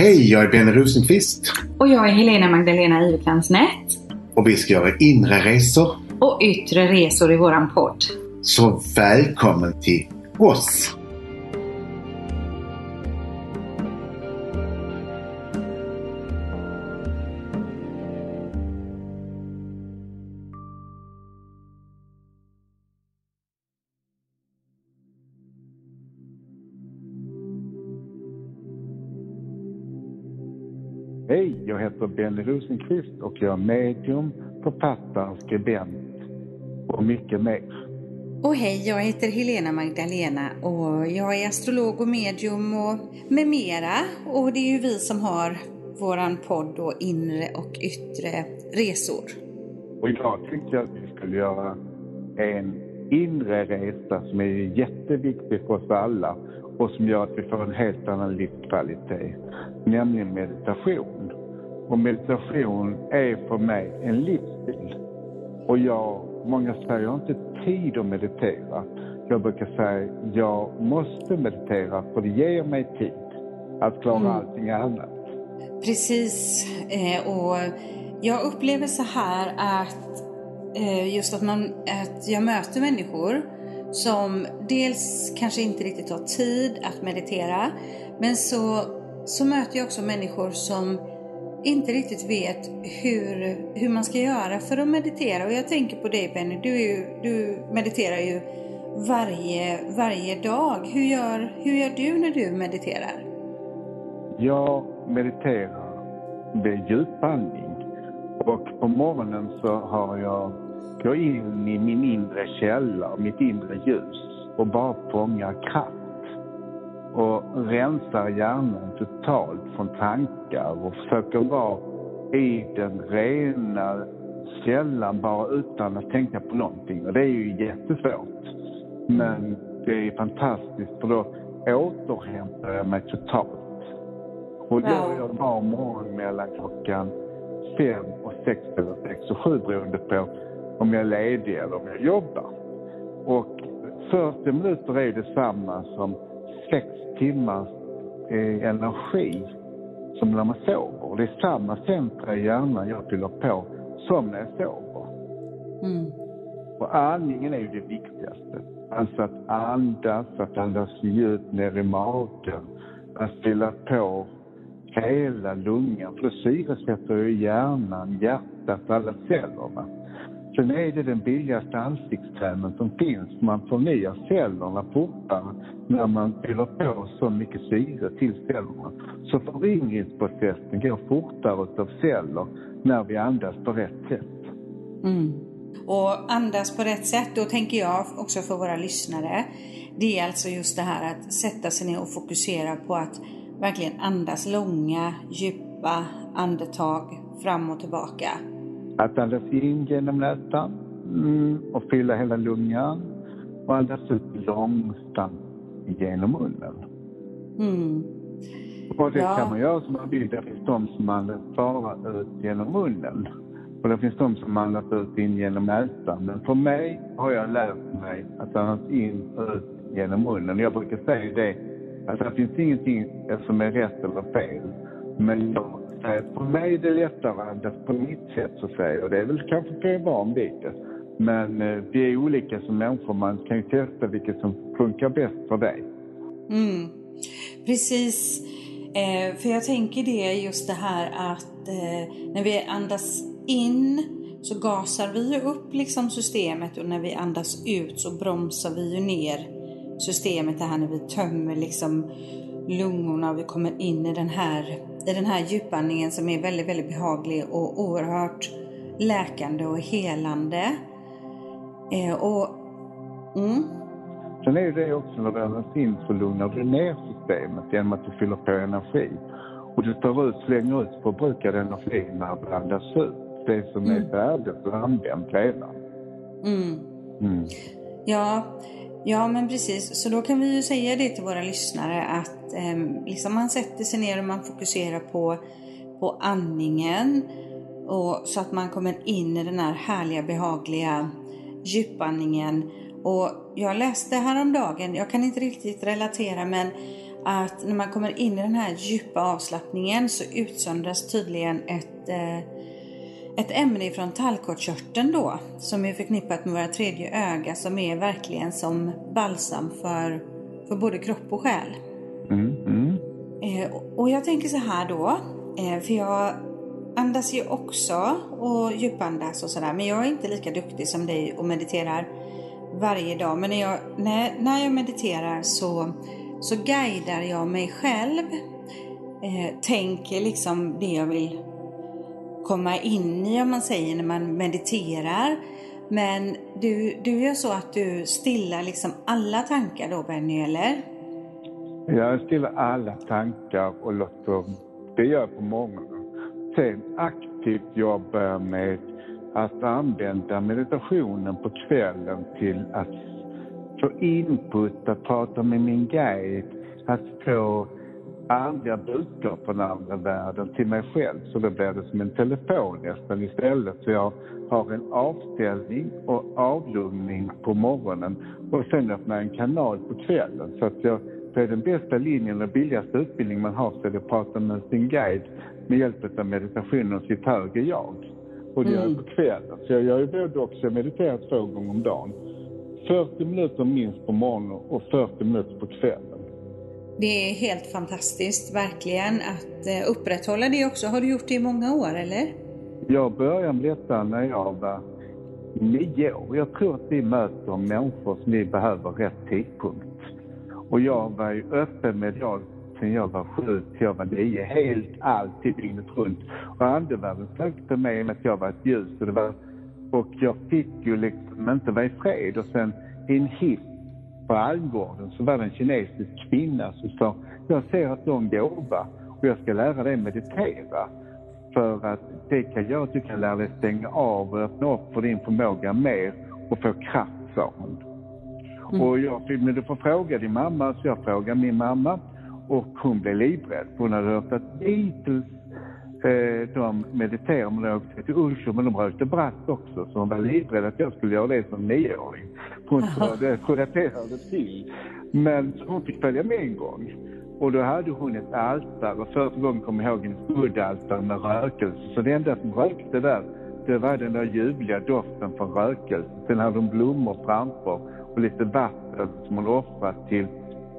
Hej, jag är Benny Rosenqvist Och jag är Helena Magdalena Iverklansnät. och vi ska göra inre resor. Och yttre resor i våran podd. Så välkommen till oss! Jag heter Benny Rosenqvist och jag är medium, författare, skribent och mycket mer. Och hej, jag heter Helena Magdalena och jag är astrolog och medium och med mera. Och det är ju vi som har våran podd och inre och yttre resor. Och idag tänkte jag att vi skulle göra en inre resa som är jätteviktig för oss alla och som gör att vi får en helt annan livskvalitet, nämligen meditation. Och meditation är för mig en livsstil. Och jag, många säger, jag har inte tid att meditera. Jag brukar säga, jag måste meditera för det ger mig tid att klara Mm. allting annat. Precis. Eh, och jag upplever så här att eh, just att, man, att jag möter människor som dels kanske inte riktigt har tid att meditera. Men så, så möter jag också människor som inte riktigt vet hur, hur man ska göra för att meditera. Och jag tänker på dig Benny, du, är ju, du mediterar ju varje, varje dag. Hur gör, hur gör du när du mediterar? Jag mediterar med djupandning och på morgonen så har jag går in i min inre källa, mitt inre ljus och bara fångar kraft och rensar hjärnan totalt från tankar och försöker vara i den rena källan bara utan att tänka på någonting och det är ju jättesvårt. Men det är fantastiskt för då återhämtar jag mig totalt. Och då är jag var morgon mellan klockan fem och sex eller sex och sju beroende på om jag är ledig eller om jag jobbar. Och 40 minuter är detsamma som sex timmars eh, energi som när man sover. Det är samma centra i hjärnan jag fyller på som när jag sover. Mm. Och andningen är ju det viktigaste. Alltså att andas, att andas djupt ner i magen. Att fylla på hela lungan. För det syresätter ju hjärnan, hjärtat, alla cellerna. Sen är det den billigaste ansiktskrämen som finns. Man förnyar cellerna fortare när man fyller på så mycket syre till cellerna. Så föryngringsprocessen går fortare utav celler när vi andas på rätt sätt. Mm. Och andas på rätt sätt, då tänker jag också för våra lyssnare. Det är alltså just det här att sätta sig ner och fokusera på att verkligen andas långa, djupa andetag fram och tillbaka. Att andas in genom näsan mm, och fylla hela lungan och andas ut långsamt genom munnen. Mm. Och det Ja. kan man göra som man vill. Det finns de som andas bara ut genom munnen. Och det finns de som andas ut in genom näsan. Men för mig har jag lärt mig att andas in ut genom munnen. Jag brukar säga det, att det finns ingenting som är rätt eller fel. Men jag säger för mig är det lättare att andas på mitt sätt så att säga. Och det är väl kanske för jag är van vid. Men eh, vi är olika som människor. Man kan ju testa vilket som funkar bäst för dig. Mm. Precis. Eh, för jag tänker det just det här att eh, när vi andas in så gasar vi ju upp liksom systemet och när vi andas ut så bromsar vi ju ner systemet det här när vi tömmer liksom lungorna och vi kommer in i den här, i den här djupandningen som är väldigt, väldigt behaglig och oerhört läkande och helande. Eh, och mm, Sen är det också när andas in så lugnar du ner systemet genom att du fyller på energi. Och du tar ut, slänger ut förbrukad energi när du andas ut. Det som är Mm. färdigt och använt redan. mm. Mm. Ja, ja men precis. Så då kan vi ju säga det till våra lyssnare att eh, liksom man sätter sig ner och man fokuserar på, på andningen. Och, så att man kommer in i den här härliga behagliga djupandningen. Och jag läste häromdagen, jag kan inte riktigt relatera men att när man kommer in i den här djupa avslappningen så utsöndras tydligen ett, eh, ett ämne från tallkottkörteln då som är förknippat med våra tredje öga som är verkligen som balsam för, för både kropp och själ. Mm, mm. Eh, och jag tänker så här då, eh, för jag andas ju också och djupandas och sådär men jag är inte lika duktig som dig och mediterar varje dag. Men när jag, när, när jag mediterar så, så guidar jag mig själv. Eh, tänker liksom det jag vill komma in i om man säger när man mediterar. Men du, du gör så att du stillar liksom alla tankar då Benny, eller? Jag stillar alla tankar och låter, det gör jag på morgonen. Sen aktivt jobbar jag med att använda meditationen på kvällen till att få input, att prata med min guide, att få andra budskap från andra världen till mig själv. Så då blir det som en telefon nästan istället. Så jag har en avställning och avlugning på morgonen och sen öppnar jag en kanal på kvällen. Så att jag, det är den bästa linjen och billigaste utbildning man har så är det att prata med sin guide med hjälp av meditation och sitt högre jag. Och det gör jag på kvällen. Så jag gör ju både och. Jag mediterar två gånger om dagen. 40 minuter minst på morgonen och 40 minuter på kvällen. Det är helt fantastiskt, verkligen, att eh, upprätthålla det också. Har du gjort det i många år, eller? Jag började med detta när jag var nio år. Jag tror att vi möter människor som vi behöver rätt tidpunkt. Och jag var ju öppen med jag sen jag var sju till jag var nio, helt alltid dygnet runt. Och andevärlden sökte mig med att jag var ett ljus och, det var, och jag fick ju liksom inte vara i fred. Och sen i en hiss på Almgården så var det en kinesisk kvinna som sa, jag ser att du har en gåva och jag ska lära dig meditera. För att det kan göra att du kan lära dig stänga av och öppna upp för din förmåga mer och få kraft, sa hon. Mm. Och jag fick, men du får fråga din mamma, så jag frågade min mamma. Och hon blev livrädd. Hon hade hört att Beatles de mediterade, men de åkte till Ulsjö, men de rökte brass också. Så hon var livrädd att jag skulle göra det som nioåring. Hon trodde, att det hörde till. Men hon fick följa med en gång. Och då hade hon ett altare. Och första gången kom jag ihåg en buddaltare med rökelse. Så det enda som rökte där, det var den där ljuvliga doften från rökelse. Sen hade hon blommor framför och lite vatten som hon offrat till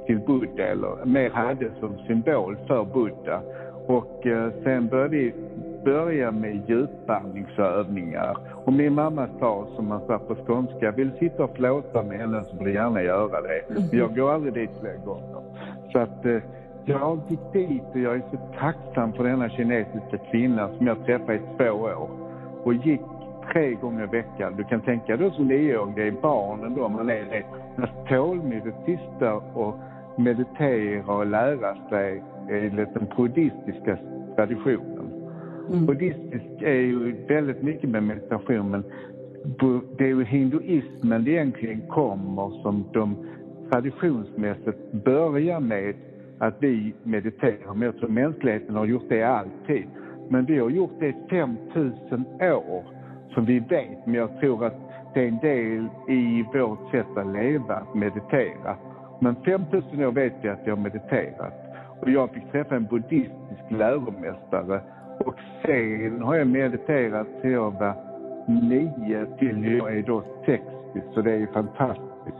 till Buddha eller mer hade som symbol för Buddha. Och eh, sen började vi börja med djupandningsövningar. Och min mamma sa, som man sa på skånska, vill sitta och flåta med henne så får du gärna göra det. Mm. Jag går aldrig dit fler gånger. Så att eh, jag gick dit och jag är så tacksam för denna kinesiska kvinna som jag träffade i två år. Och gick tre gånger i veckan. Du kan tänka dig som nioåring, det är barnen då man är det. Tålmodigt sitta och meditera och lära sig enligt den buddhistiska traditionen. Mm. Buddhistisk är ju väldigt mycket med meditation men det är ju hinduismen det egentligen kommer som de traditionsmässigt börjar med att vi mediterar. Men jag tror mänskligheten har gjort det alltid. Men vi har gjort det i 5000 år som vi vet. Men jag tror att det är en del i vårt sätt att leva, att meditera. Men 5000 år vet jag att jag har mediterat. Och jag fick träffa en buddhistisk läromästare. Och sen har jag mediterat till jag var 9 till jag är då 60. Så det är fantastiskt.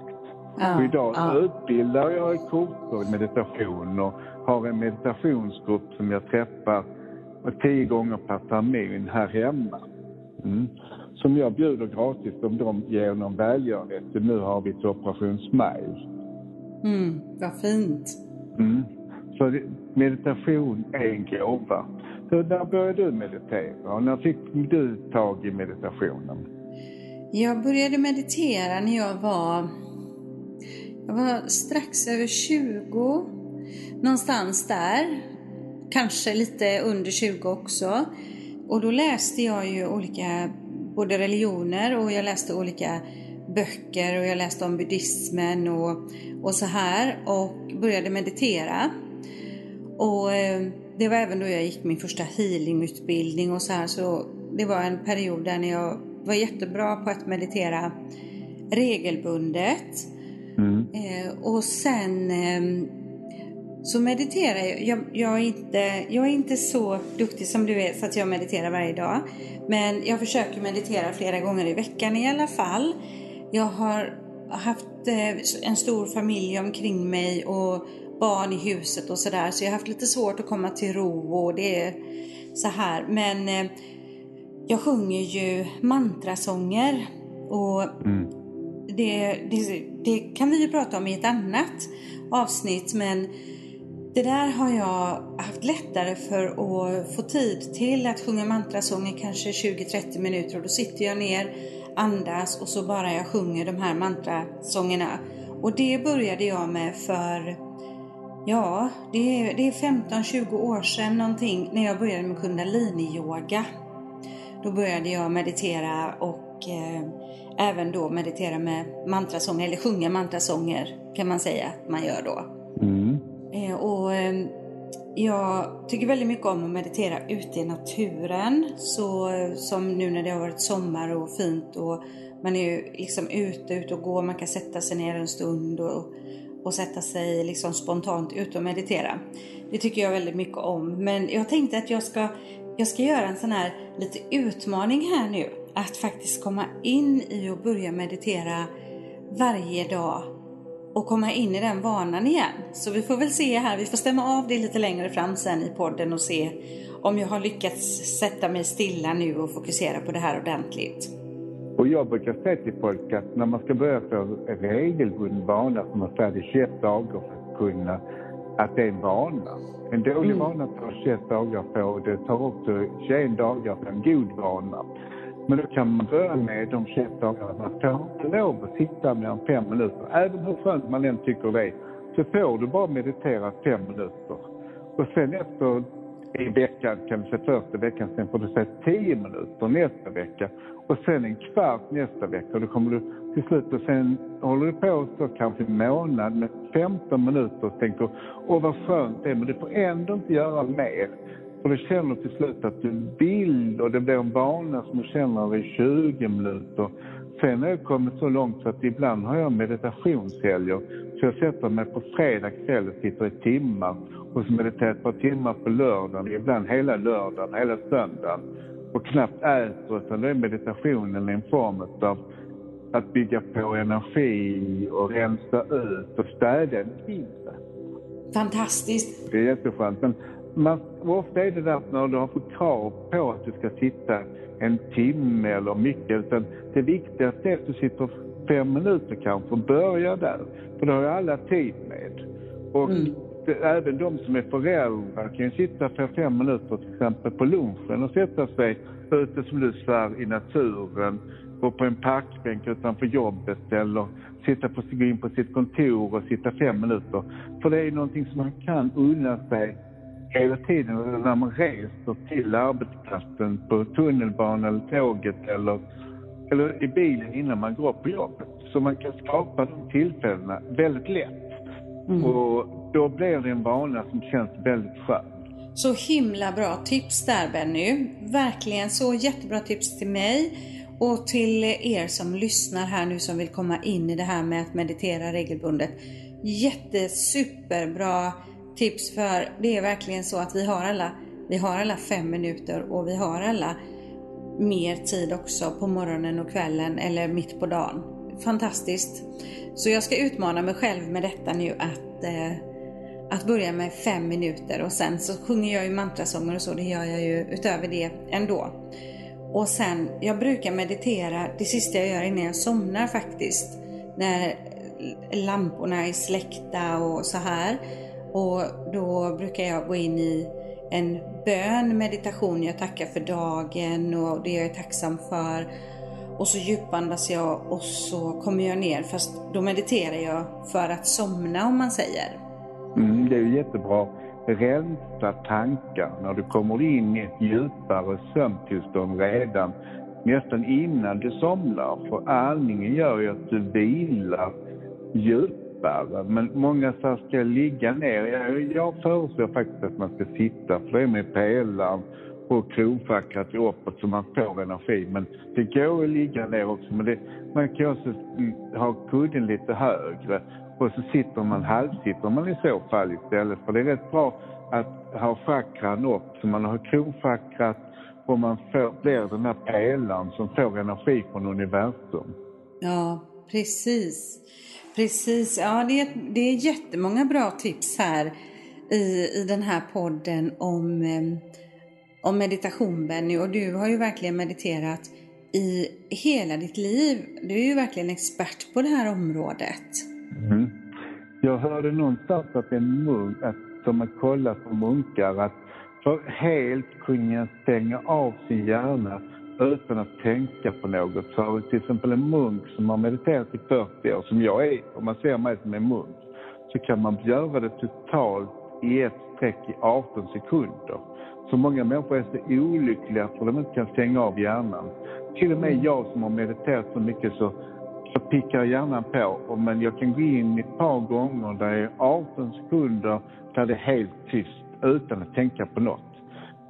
Ja, och idag ja. utbildar jag i kurser i meditation och har en meditationsgrupp som jag träffar tio gånger per termin här hemma. Mm. Som jag bjuder gratis om de ger någon välgörenhet. Nu har vi till Operation Smile. Mm, vad fint. Mm. Så meditation är en gåva. Så när började du meditera och när fick du tag i meditationen? Jag började meditera när jag var, jag var strax över 20, någonstans där. Kanske lite under 20 också. Och då läste jag ju olika, både religioner och jag läste olika böcker och jag läste om buddhismen och, och så här och började meditera. Och eh, det var även då jag gick min första healingutbildning och så här så det var en period där jag var jättebra på att meditera regelbundet. Mm. Eh, och sen eh, så mediterar jag. Jag, jag, är inte, jag är inte så duktig som du är så att jag mediterar varje dag. Men jag försöker meditera flera gånger i veckan i alla fall. Jag har haft eh, en stor familj omkring mig och barn i huset och sådär. Så jag har haft lite svårt att komma till ro och det är så här. Men eh, jag sjunger ju mantrasånger och mm. det, det, det, kan vi ju prata om i ett annat avsnitt men det där har jag haft lättare för att få tid till att sjunga mantrasånger kanske 20-30 minuter och då sitter jag ner, andas och så bara jag sjunger de här mantrasångerna. Och det började jag med för, ja, det är, det är 15-20 år sedan någonting när jag började med kundalini-yoga. Då började jag meditera och eh, även då meditera med mantrasånger, eller sjunga mantrasånger kan man säga att man gör då. Mm. Eh, och eh, jag tycker väldigt mycket om att meditera ute i naturen. Så som nu när det har varit sommar och fint och man är ju liksom ute, ute och går. Man kan sätta sig ner en stund och, och sätta sig liksom spontant ute och meditera. Det tycker jag väldigt mycket om. Men jag tänkte att jag ska, jag ska göra en sån här lite utmaning här nu. Att faktiskt komma in i och börja meditera varje dag och komma in i den vanan igen. Så vi får väl se här, vi får stämma av det lite längre fram sen i podden och se om jag har lyckats sätta mig stilla nu och fokusera på det här ordentligt. Och jag brukar säga till folk att när man ska börja få en regelbunden vana som man säger 21 dagar för att kunna, att det är en vana. En dålig mm. vana tar 21 dagar på och det tar också 21 dagar för en god vana. Men då kan man börja med de 21 dagarna. Man får inte lov att sitta mer än fem minuter. Även hur skönt man än tycker det är, så får du bara meditera fem minuter. Och sen efter i veckan, kan du säga första veckan, sen får du säga tio minuter nästa vecka. Och sen en kvart nästa vecka. Och då kommer du till slut och sen håller du på så kanske en månad med 15 minuter och tänker åh vad skönt det är, men du får ändå inte göra mer. Och du känner till slut att du vill och det blir en vana som du känner i 20 minuter. Sen har jag kommit så långt så att ibland har jag meditationshelger. Så jag sätter mig på fredag kväll och sitter i timmar och så mediterar ett par timmar på lördagen, ibland hela lördagen, hela söndagen. Och knappt äter utan då är meditationen en form av att bygga på energi och rensa ut och städa. Fantastiskt. Det är jätteskönt. Men man, ofta är det där när du har fått krav på att du ska sitta en timme eller mycket. Utan det viktigaste är att du sitter fem minuter kanske och börjar där. För det har ju alla tid med. Och mm. det, även de som är föräldrar kan ju sitta för fem minuter till exempel på lunchen och sätta sig ute som du säger i naturen gå på en parkbänk utanför jobbet eller sitta på, gå in på sitt kontor och sitta fem minuter. För det är någonting som man kan unna sig hela tiden när man reser till arbetsplatsen på tunnelbanan eller tåget eller, eller i bilen innan man går på jobbet. Så man kan skapa de tillfällena väldigt lätt. Mm. Och då blir det en vana som känns väldigt skön. Så himla bra tips där Benny. Verkligen så jättebra tips till mig och till er som lyssnar här nu som vill komma in i det här med att meditera regelbundet. Jättesuperbra tips för det är verkligen så att vi har alla, vi har alla fem minuter och vi har alla mer tid också på morgonen och kvällen eller mitt på dagen. Fantastiskt! Så jag ska utmana mig själv med detta nu att, eh, att börja med fem minuter och sen så sjunger jag ju mantrasånger och så, det gör jag ju utöver det ändå. Och sen, jag brukar meditera det sista jag gör innan jag somnar faktiskt. När lamporna är släckta och så här. Och då brukar jag gå in i en bön, meditation. Jag tackar för dagen och det jag är tacksam för. Och så djupandas jag och så kommer jag ner. Fast då mediterar jag för att somna om man säger. Mm, det är ju jättebra. Rensa tankar när du kommer in i ett djupare sömntillstånd redan nästan innan du somnar. För andningen gör ju att du vilar djupt djupare. Men många säger, ska ligga ner? Jag, jag föreslår faktiskt att man ska sitta, för det är med pelaren och kronfackrat uppåt så man får energi. Men det går att ligga ner också. Men det, man kan också ha kudden lite högre och så sitter man, halvsitter man i så fall istället. För det är rätt bra att ha chakran upp så man har kronfackrat och man får, blir den här pelaren som får energi från universum. Ja, precis. Precis. Ja, det är, det är jättemånga bra tips här i, i den här podden om, eh, om meditation Benny. Och du har ju verkligen mediterat i hela ditt liv. Du är ju verkligen expert på det här området. Mm. Jag hörde någonstans att en munk, att de har kollat på munkar, att för helt kunna stänga av sin hjärna utan att tänka på något. Så till exempel en munk som har mediterat i 40 år, som jag är, om man ser mig som en munk, så kan man göra det totalt i ett streck i 18 sekunder. Så många människor är så olyckliga för att de inte kan stänga av hjärnan. Till och med jag som har mediterat så mycket så, så pickar hjärnan på. Men jag kan gå in ett par gånger där det är 18 sekunder där det är helt tyst utan att tänka på något.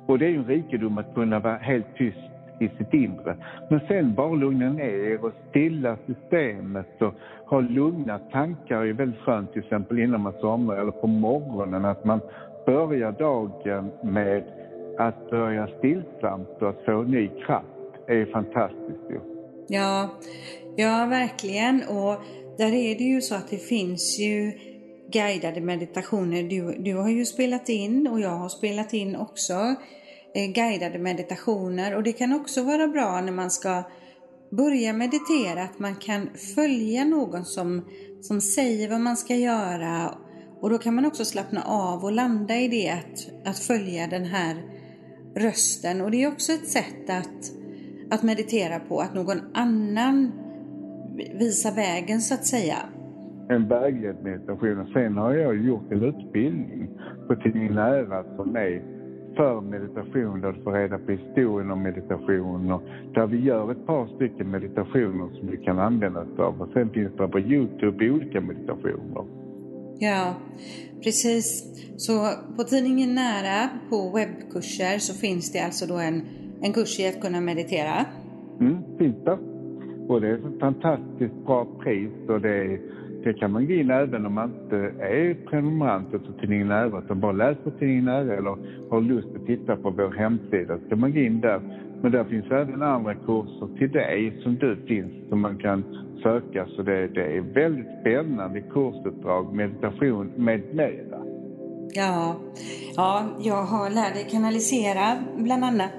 Och det är ju en rikedom att kunna vara helt tyst i sitt inre. Men sen bara lugna ner och stilla systemet och ha lugna tankar är väldigt skönt till exempel innan man somnar eller på morgonen att man börjar dagen med att börja stillsamt och att få ny kraft är fantastiskt ju. Ja, ja verkligen och där är det ju så att det finns ju guidade meditationer. Du, du har ju spelat in och jag har spelat in också Eh, guidade meditationer. Och det kan också vara bra när man ska börja meditera att man kan följa någon som, som säger vad man ska göra. Och då kan man också slappna av och landa i det att, att följa den här rösten. Och det är också ett sätt att, att meditera på, att någon annan visar vägen så att säga. En vägledd meditation. Sen har jag gjort en utbildning på min Nära som är för meditation där du får reda på historien om meditation och där vi gör ett par stycken meditationer som du kan använda dig av. Och sen finns det på Youtube olika meditationer. Ja, precis. Så på tidningen Nära på webbkurser så finns det alltså då en, en kurs i att kunna meditera? Mm, finns det. Och det är ett fantastiskt bra pris och det är det kan man gå in även om man inte är prenumerant på Tidningen Nära utan bara läser Tidningen Nära eller har lust att titta på vår hemsida. Så kan man gå in där. Men där finns även andra kurser till dig som du finns som man kan söka. Så det, det är väldigt spännande kursuppdrag, meditation med mera. Ja, ja, jag har lärt dig kanalisera bland annat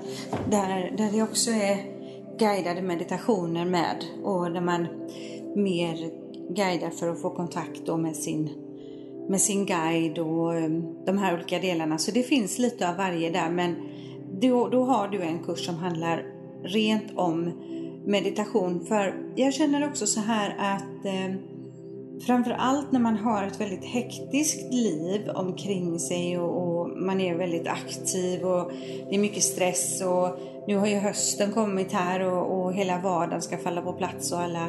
där, där det också är guidade meditationer med och där man mer guidar för att få kontakt då med sin, med sin guide och ehm, de här olika delarna. Så det finns lite av varje där men då, då har du en kurs som handlar rent om meditation. För jag känner också så här att eh, framförallt när man har ett väldigt hektiskt liv omkring sig och, och, man är väldigt aktiv och det är mycket stress och nu har ju hösten kommit här och, och hela vardagen ska falla på plats och alla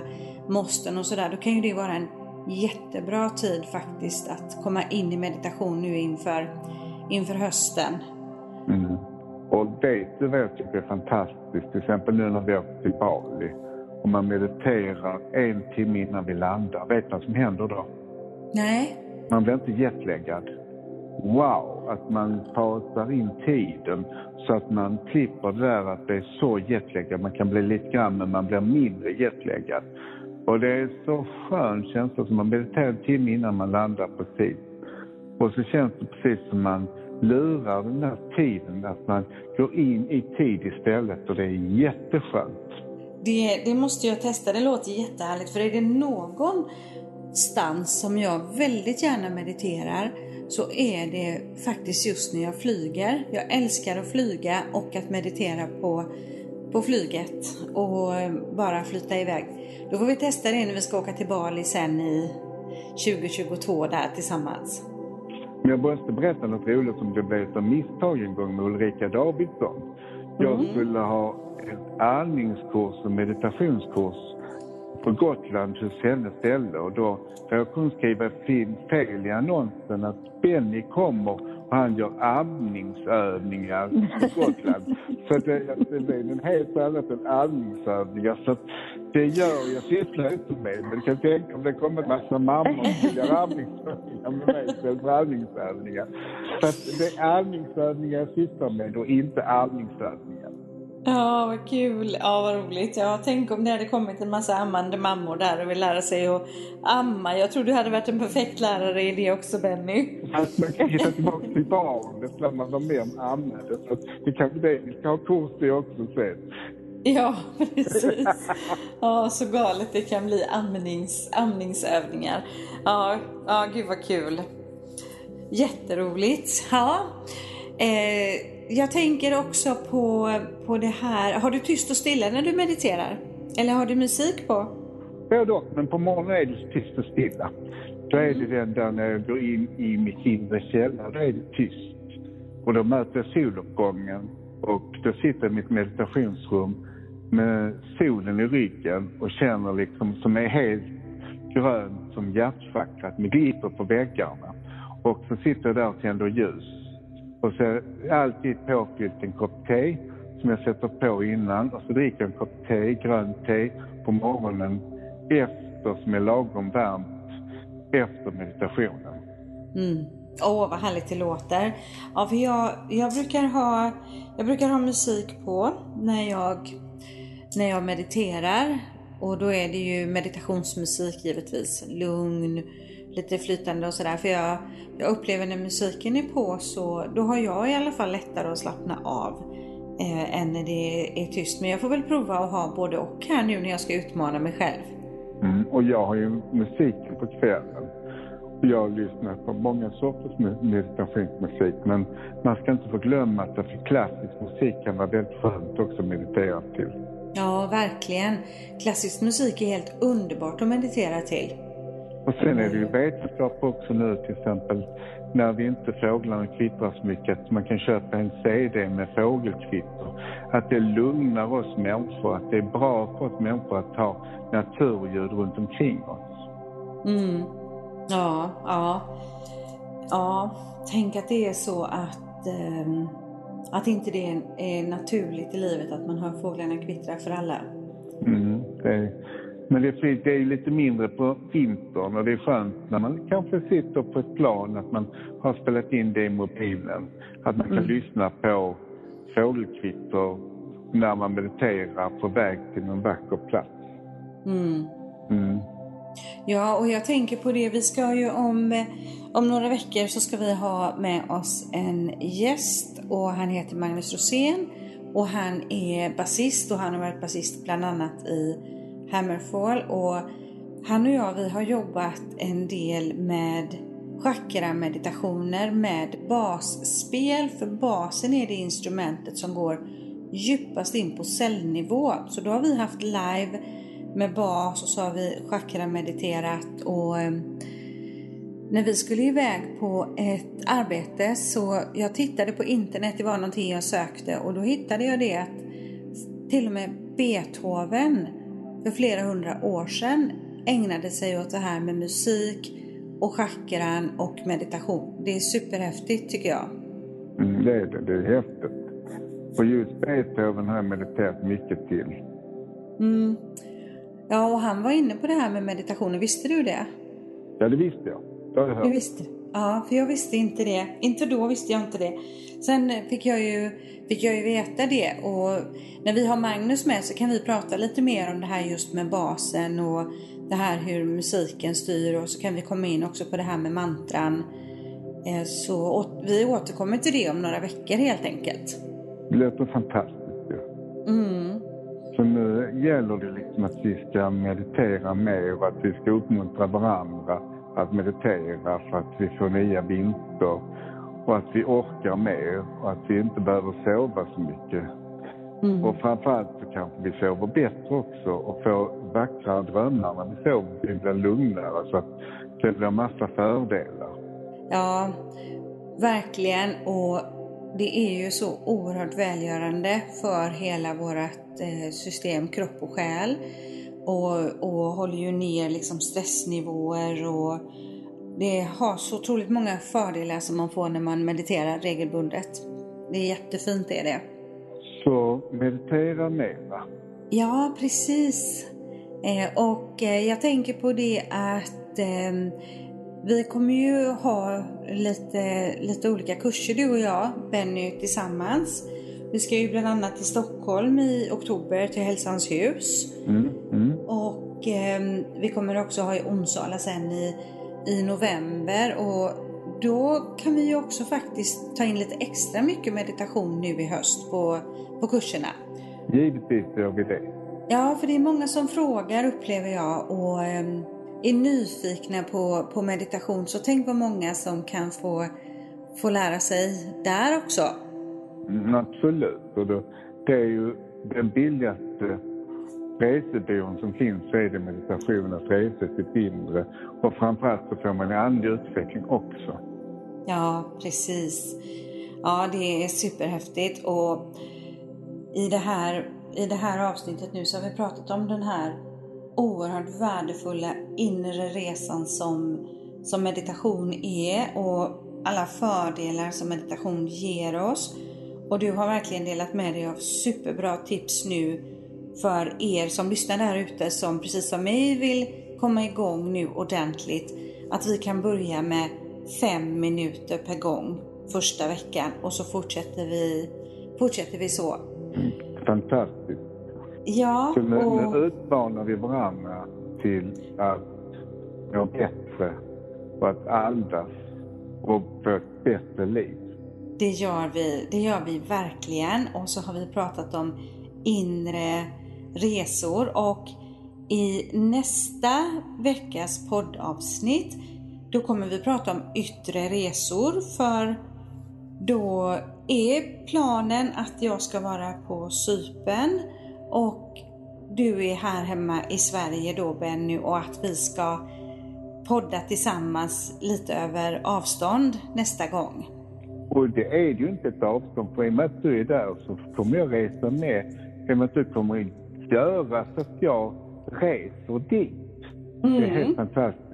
måsten och sådär, då kan ju det vara en jättebra tid faktiskt att komma in i meditation nu inför, inför hösten. Mm. Och det du vet tycker jag är fantastiskt, till exempel nu när vi åker till Bali och man mediterar en timme innan vi landar. Vet du vad som händer då? Nej. Man blir inte jetlaggad. Wow, att man pausar in tiden så att man klipper det där att det är så jetlaggad. Man kan bli lite grann men man blir mindre jetlaggad. Och det är så skön känsla som man mediterar en timme innan man landar precis. Och så känns det precis som man lurar den här tiden, att man går in i tid istället och det är jätteskönt. Det, det måste jag testa, det låter jättehärligt för är det någonstans som jag väldigt gärna mediterar så är det faktiskt just när jag flyger. Jag älskar att flyga och att meditera på, på flyget och bara flyta iväg. Då får vi testa det när vi ska åka till Bali sen i 2022 där tillsammans. Jag måste berätta något roligt som det blev ett misstag en gång med Ulrika Davidsson. Jag mm. skulle ha en andningskurs och meditationskurs på Gotland hos hennes ställe och då jag kunde skriva fel i annonsen att Benny kommer för han gör amningsövningar på Gotland. så det, det blir en helt annat än amningsövningar. Så det gör jag sysslar inte med. Men kan tänka om det kommer en massa mammor som gör amningsövningar med mig istället för amningsövningar. Så det är amningsövningar jag sysslar med och inte amningsövningar. Ja, vad kul. Ja, vad roligt. Ja, tänk om det hade kommit en massa ammande mammor där och vill lära sig att amma. Jag tror du hade varit en perfekt lärare i det också, Benny. Att man kan hitta tillbaka till barnet när man var med om ammade. Så det kanske det vi ska ha kurs i också sen. Ja, precis. Ja, så galet det kan bli amnings, amningsövningar. Ja, ja, gud vad kul. Jätteroligt. Ja. Eh, jag tänker också på, på det här. Har du tyst och stilla när du mediterar? Eller har du musik på? Både och, men på morgonen är det tyst och stilla. Då är det den där när jag går in i mitt inre källare, då är det tyst. Och då möter jag soluppgången och då sitter jag i mitt meditationsrum med solen i ryggen och känner liksom som är helt grönt som hjärtchakrat med glitter på väggarna. Och så sitter jag där och tänder ljus. Och så är alltid påfyllt en kopp te som jag sätter på innan och så dricker jag en kopp te, grönt te, på morgonen efter som är lagom varmt efter meditationen. Mm. Åh, vad härligt det låter. Ja, för jag, jag, brukar ha, jag brukar ha musik på när jag, när jag mediterar. Och då är det ju meditationsmusik givetvis. Lugn, lite flytande och sådär. För jag, jag upplever när musiken är på så då har jag i alla fall lättare att slappna av eh, än när det är tyst. Men jag får väl prova att ha både och här nu när jag ska utmana mig själv. Mm, och jag har ju musik på kvällen. Jag lyssnar på många sorters meditationsmusik men man ska inte få glömma att för klassisk musik kan vara väldigt skönt också att meditera till. Ja, verkligen. Klassisk musik är helt underbart att meditera till. Och sen är det ju vetenskap också nu till exempel när vi inte fåglarna kvittrar så mycket att man kan köpa en CD med fågelkvitter. Att det lugnar oss människor, att det är bra för oss människor att ha naturljud runt omkring oss. Mm. Ja, ja. Ja, tänk att det är så att, eh, att inte det är naturligt i livet att man hör fåglarna kvittra för alla. Mm, det men det är, det är lite mindre på vintern och det är skönt när man kanske sitter på ett plan att man har spelat in det i mobilen. Att man kan mm. lyssna på fågelkvitter när man mediterar på väg till en vacker plats. Mm. Mm. Ja, och jag tänker på det. Vi ska ju om, om några veckor så ska vi ha med oss en gäst och han heter Magnus Rosén och han är basist och han har varit basist bland annat i Hammerfall och han och jag vi har jobbat en del med chakrameditationer med basspel. För basen är det instrumentet som går djupast in på cellnivå. Så då har vi haft live med bas och så har vi chakramediterat och ehm, när vi skulle iväg på ett arbete så jag tittade på internet, det var någonting jag sökte och då hittade jag det att till och med Beethoven för flera hundra år sedan ägnade sig åt det här med musik och chakran och meditation. Det är superhäftigt tycker jag. Mm, det är det. Det är häftigt. Och just Beethoven har jag mediterat mycket till. Mm. Ja, och han var inne på det här med meditationen. Visste du det? Ja, det visste jag. Det har jag hört. Du visste Ja, för jag visste inte det. Inte då visste jag inte det. Sen fick jag ju, fick jag ju veta det och när vi har Magnus med så kan vi prata lite mer om det här just med basen och det här hur musiken styr och så kan vi komma in också på det här med mantran. Eh, så vi återkommer till det om några veckor helt enkelt. Det låter fantastiskt ju. Mm. Så nu gäller det liksom att vi ska meditera mer och att vi ska uppmuntra varandra att meditera för att vi får nya vinster och att vi orkar mer och att vi inte behöver sova så mycket. Mm. Och framförallt så kanske vi sover bättre också och får vackra drömmar när vi sover. Vi blir lugnare så att det blir massa fördelar. Ja, verkligen. Och det är ju så oerhört välgörande för hela vårt eh, system, kropp och själ och, och håller ju ner liksom stressnivåer och det har så otroligt många fördelar som man får när man mediterar regelbundet. Det är jättefint är det. Så meditera mera. Ja, precis. Eh, och eh, jag tänker på det att eh, vi kommer ju ha lite, lite olika kurser du och jag, Benny, tillsammans. Vi ska ju bland annat till Stockholm i oktober till Hälsans hus. Mm. Och eh, vi kommer också ha i Onsala sen i, i november. Och då kan vi ju också faktiskt ta in lite extra mycket meditation nu i höst på, på kurserna. Givetvis gör vi det. Ja, för det är många som frågar upplever jag och eh, är nyfikna på, på meditation. Så tänk vad många som kan få, få lära sig där också. Mm, absolut. Och det är ju den billigaste resebyrån som finns så är det meditation att resa sitt inre. Och framförallt så får man en andlig utveckling också. Ja, precis. Ja, det är superhäftigt och i det här, i det här avsnittet nu så har vi pratat om den här oerhört värdefulla inre resan som, som meditation är och alla fördelar som meditation ger oss. Och du har verkligen delat med dig av superbra tips nu för er som lyssnar där ute som precis som mig vill komma igång nu ordentligt. Att vi kan börja med fem minuter per gång första veckan och så fortsätter vi, fortsätter vi så. Fantastiskt. Ja, Så nu, och... nu utmanar vi varandra till att må bättre och att andas och få ett bättre liv. Det gör vi, det gör vi verkligen. Och så har vi pratat om inre resor och i nästa veckas poddavsnitt då kommer vi prata om yttre resor för då är planen att jag ska vara på Sypen och du är här hemma i Sverige då Benny och att vi ska podda tillsammans lite över avstånd nästa gång. Och det är ju inte ett avstånd, för i och med att du är där så kommer jag resa med. I och med att du kommer in göra så att jag reser dit. Det är helt fantastiskt.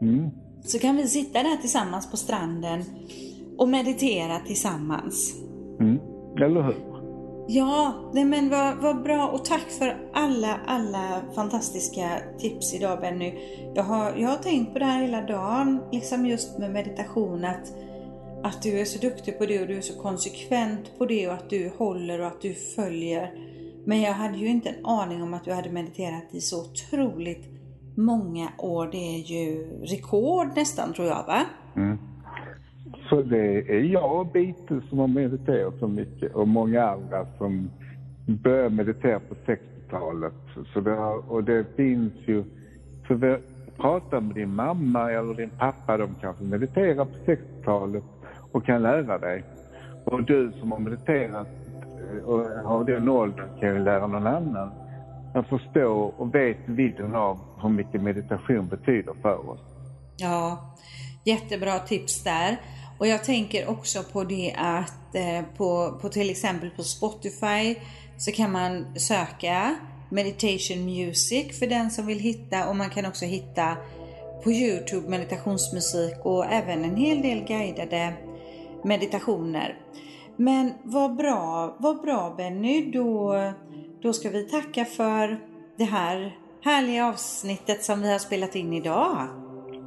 Mm. Så kan vi sitta där tillsammans på stranden och meditera tillsammans. Mm. Eller hur? Ja, nej men vad, vad bra och tack för alla, alla fantastiska tips idag Benny. Jag har, jag har tänkt på det här hela dagen, liksom just med meditation att, att du är så duktig på det och du är så konsekvent på det och att du håller och att du följer. Men jag hade ju inte en aning om att du hade mediterat i så otroligt många år. Det är ju rekord nästan tror jag va? Mm. Så det är jag och Beatles som har mediterat så mycket och många andra som började meditera på 60-talet. Så det, har- och det finns ju, så vi pratar med din mamma eller din pappa, de kanske mediterar på 60-talet och kan lära dig. Och du som har mediterat och har den åldern kan ju lära någon annan att förstå och vet vidden av hur mycket meditation betyder för oss. Ja, jättebra tips där. Och jag tänker också på det att eh, på, på till exempel på Spotify så kan man söka meditation music för den som vill hitta och man kan också hitta på Youtube meditationsmusik och även en hel del guidade meditationer. Men vad bra, vad bra Benny, då, då ska vi tacka för det här härliga avsnittet som vi har spelat in idag.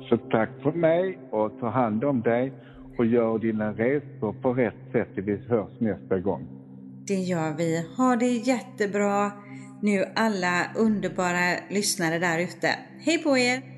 Så tack för mig och ta hand om dig och gör dina resor på rätt sätt vi hörs nästa gång. Det gör vi. Ha det jättebra nu alla underbara lyssnare där ute. Hej på er!